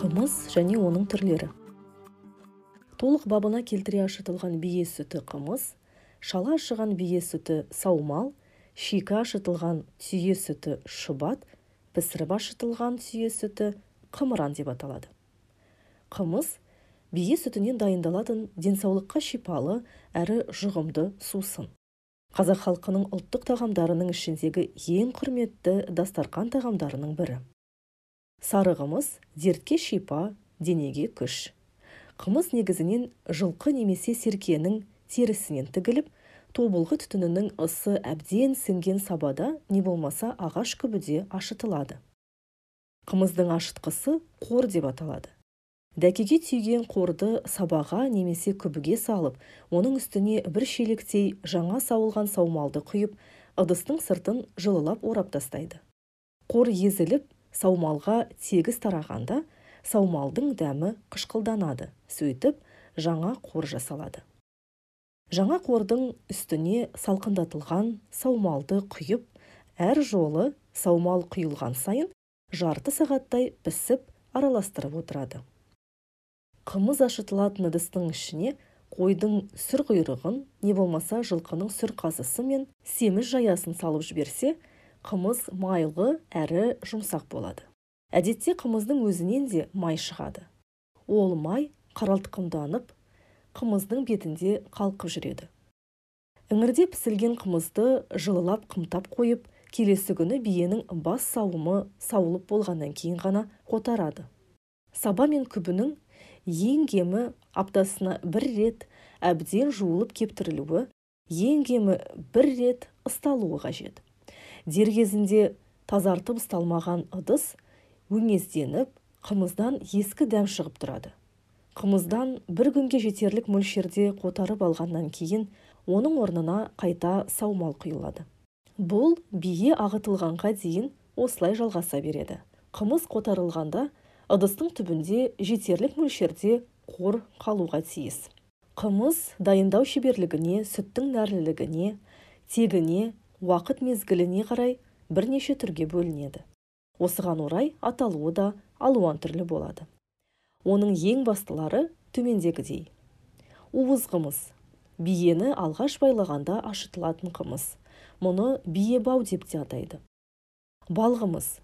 қымыз және оның түрлері. Толық бабына келтіре ашытылған бие сүті қымыз шала ашыған бие сүті саумал шикі ашытылған түйе сүті шұбат пісіріп ашытылған түйе сүті қымыран деп аталады. Қымыз бие сүтінен дайындалатын денсаулыққа шипалы әрі жұғымды сусын. Қазақ халқының ұлттық тағамдарының ішіндегі ең құрметті дастарқан тағамдарының бірі. Сары қымыз дертке шипа денеге күш. Қымыз негізінен жылқы немесе серкенің терісінен тігіліп тобылғы түтінінің ысы әбден сіңген сабада не болмаса ағаш күбіде ашытылады. Қымыздың ашытқысы қор деп аталады. Дәкеге түйген қорды сабаға немесе күбіге салып оның үстіне бір шелектей жаңа сауылған саумалды құйып ыдыстың сыртын жылылап орап тастайды. Қор езіліп саумалға тегіс тарағанда саумалдың дәмі қышқылданады сөйтіп жаңа қор жасалады. Жаңа қордың үстіне салқындатылған саумалды құйып әр жолы саумал құйылған сайын жарты сағаттай пісіп араластырып отырады. Қымыз ашытылатын ыдыстың ішіне қойдың сүр құйрығын не болмаса жылқының сүр қазысы мен семіз жаясын салып жіберсе қымыз майлы әрі жұмсақ болады. Әдетте қымыздың өзінен де май шығады. Ол май қаралтқымданып қымыздың бетінде қалқып жүреді. Іңірде пісілген қымызды жылылап қымтап қойып келесі күні биенің бас сауымы сауылып болғаннан кейін ғана қотарады. Саба мен күбінің ең кемі аптасына бір рет әбден жуылып кептірілуі ең кемі бір рет ысталуы қажет. Дер кезінде тазартып ұсталмаған ыдыс өңезденіп қымыздан ескі дәм шығып тұрады. Қымыздан бір күнге жетерлік мөлшерде қотарып алғаннан кейін оның орнына қайта саумал құйылады. Бұл бие ағытылғанға дейін осылай жалғаса береді. Қымыз қотарылғанда ыдыстың түбінде жетерлік мөлшерде қор қалуға тиіс. Қымыз дайындау шеберлігіне сүттің нәрлілігіне тегіне уақыт мезгіліне қарай бірнеше түрге бөлінеді. Осыған орай аталуы да алуан түрлі болады. Оның ең бастылары төмендегідей. Уыз қымыз. Биені алғаш байлағанда ашытылатын қымыз. Мұны бие бау деп те атайды. Балғымыз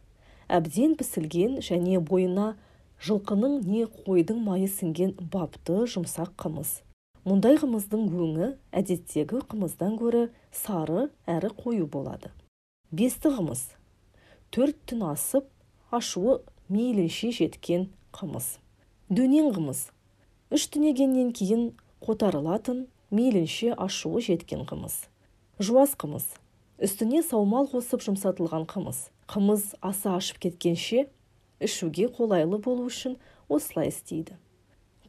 әбден пісілген және бойына жылқының не қойдың майы сіңген бапты жұмсақ қымыз. Мұндай қымыздың өңі әдеттегі қымыздан гөрі сары әрі қою болады. Бесті қымыз. Төрт түн асып ашуы мейлінше жеткен қымыз. Дөнен қымыз. Үш түнегеннен кейін қотарылатын мейлінше ашуы жеткен қымыз. Жуас қымыз. Үстіне саумал қосып жұмсатылған қымыз. Қымыз аса ашып кеткенше ішуге қолайлы болу үшін осылай істейді.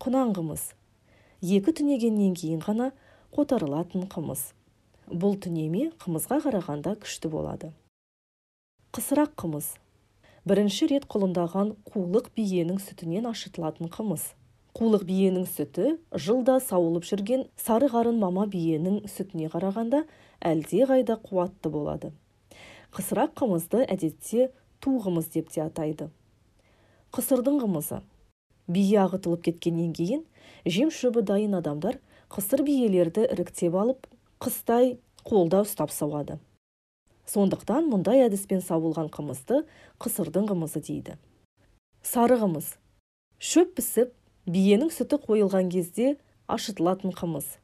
Құнан қымыз. Екі түнегеннен кейін ғана қотарылатын қымыз. Бұл түнеме қымызға қарағанда күшті болады. Қысырақ қымыз. Бірінші рет құлындаған қулық биенің сүтінен ашытылатын қымыз. Қулық биенің сүті жылда сауылып жүрген сары қарын мама биенің сүтіне қарағанда әлде қайда қуатты болады. Қысырақ қымызды әдетте ту қымыз деп те атайды. Қысырдың қымызы. Бие ағытылып кеткеннен кейін жем шөбі дайын адамдар қысыр биелерді іріктеп алып қыстай қолда ұстап сауады. Сондықтан мұндай әдіспен сауылған қымызды қысырдың қымызы дейді. Сары қымыз. Шөп пісіп биенің сүті қойылған кезде ашытылатын қымыз.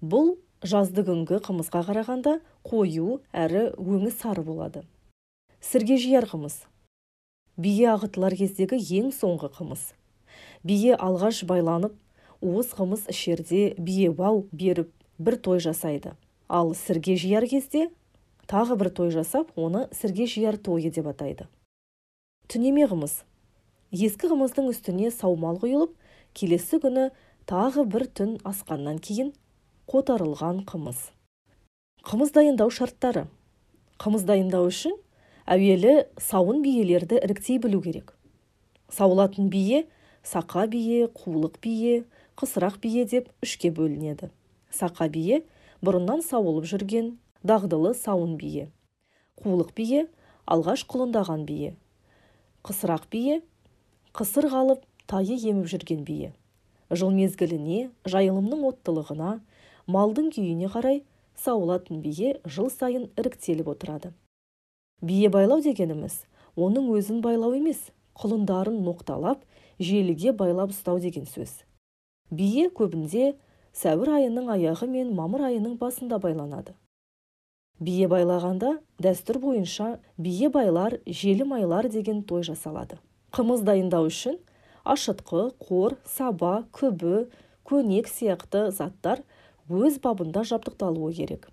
Бұл жазды күнгі қымызға қарағанда қою әрі өңі сары болады. Сірге жияр қымыз бие ағытылар кездегі ең соңғы қымыз бие алғаш байланып уыз қымыз ішерде бие бау беріп бір той жасайды. Ал сірге жияр кезде тағы бір той жасап оны сірге жияр тойы деп атайды. Түнеме қымыз ескі қымыздың үстіне саумал құйылып келесі күні тағы бір түн асқаннан кейін қотарылған қымыз. Қымыз дайындау шарттары. Қымыз дайындау үшін әуелі сауын биелерді іріктей білу керек. Сауылатын бие сақа бие қулық бие қысырақ бие деп үшке бөлінеді. Сақа бие бұрыннан сауылып жүрген дағдылы сауын бие. Қулық бие алғаш құлындаған бие. Қысырақ бие қысыр қалып тайы еміп жүрген бие. Жыл мезгіліне жайылымның оттылығына малдың күйіне қарай сауылатын бие жыл сайын іріктеліп отырады. Бие байлау дегеніміз оның өзін байлау емес құлындарын ноқталап желіге байлап ұстау деген сөз. Бие көбінде сәуір айының аяғы мен мамыр айының басында байланады. Бие байлағанда дәстүр бойынша бие байлар желі майлар деген той жасалады. Қымыз дайындау үшін ашытқы қор саба күбі көнек сияқты заттар өз бабында жабдықталуы керек.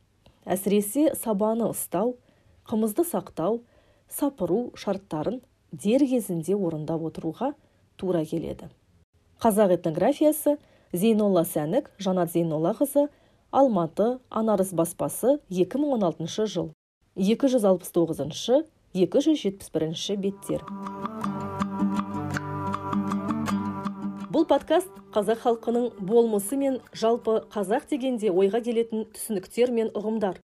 Әсіресе сабаны ұстау қымызды сақтау сапыру шарттарын дер кезінде орындап отыруға тура келеді. Қазақ этнографиясы зейнолла сәнік жанат зейноллақызы алматы анарыс баспасы 2016 жыл. 269 271 беттер. Бұл подкаст қазақ халқының болмысы мен жалпы қазақ дегенде ойға келетін түсініктер мен ұғымдар.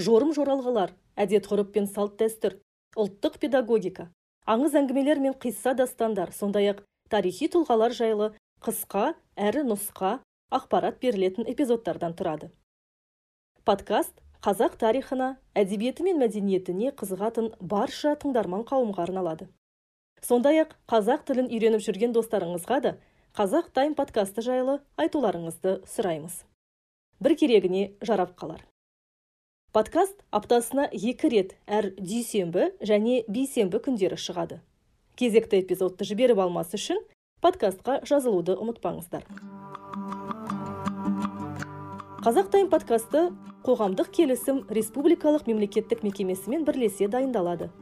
Жорым жоралғылар әдет ғұрып пен салт дәстүр ұлттық педагогика аңыз әңгімелер мен қисса дастандар сондай ақ тарихи тұлғалар жайлы қысқа әрі нұсқа ақпарат берілетін эпизодтардан тұрады. Подкаст қазақ тарихына әдебиеті мен мәдениетіне қызығатын барша тыңдарман қауымға арналады. Сондай ақ қазақ тілін үйреніп жүрген достарыңызға да қазақ тайм подкасты жайлы айтуларыңызды сұраймыз. Бір керегіне жарап қалар. Подкаст аптасына екі рет әр дүйсенбі және бейсенбі күндері шығады. Кезекті эпизодты жіберіп алмас үшін подкастқа жазылуды ұмытпаңыздар. Қазақ тайм подкасты қоғамдық келісім республикалық мемлекеттік мекемесімен бірлесе дайындалады.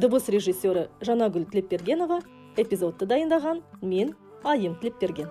Дыбыс режиссері жанагүл тілепбергенова эпизодты дайындаған мен айым берген.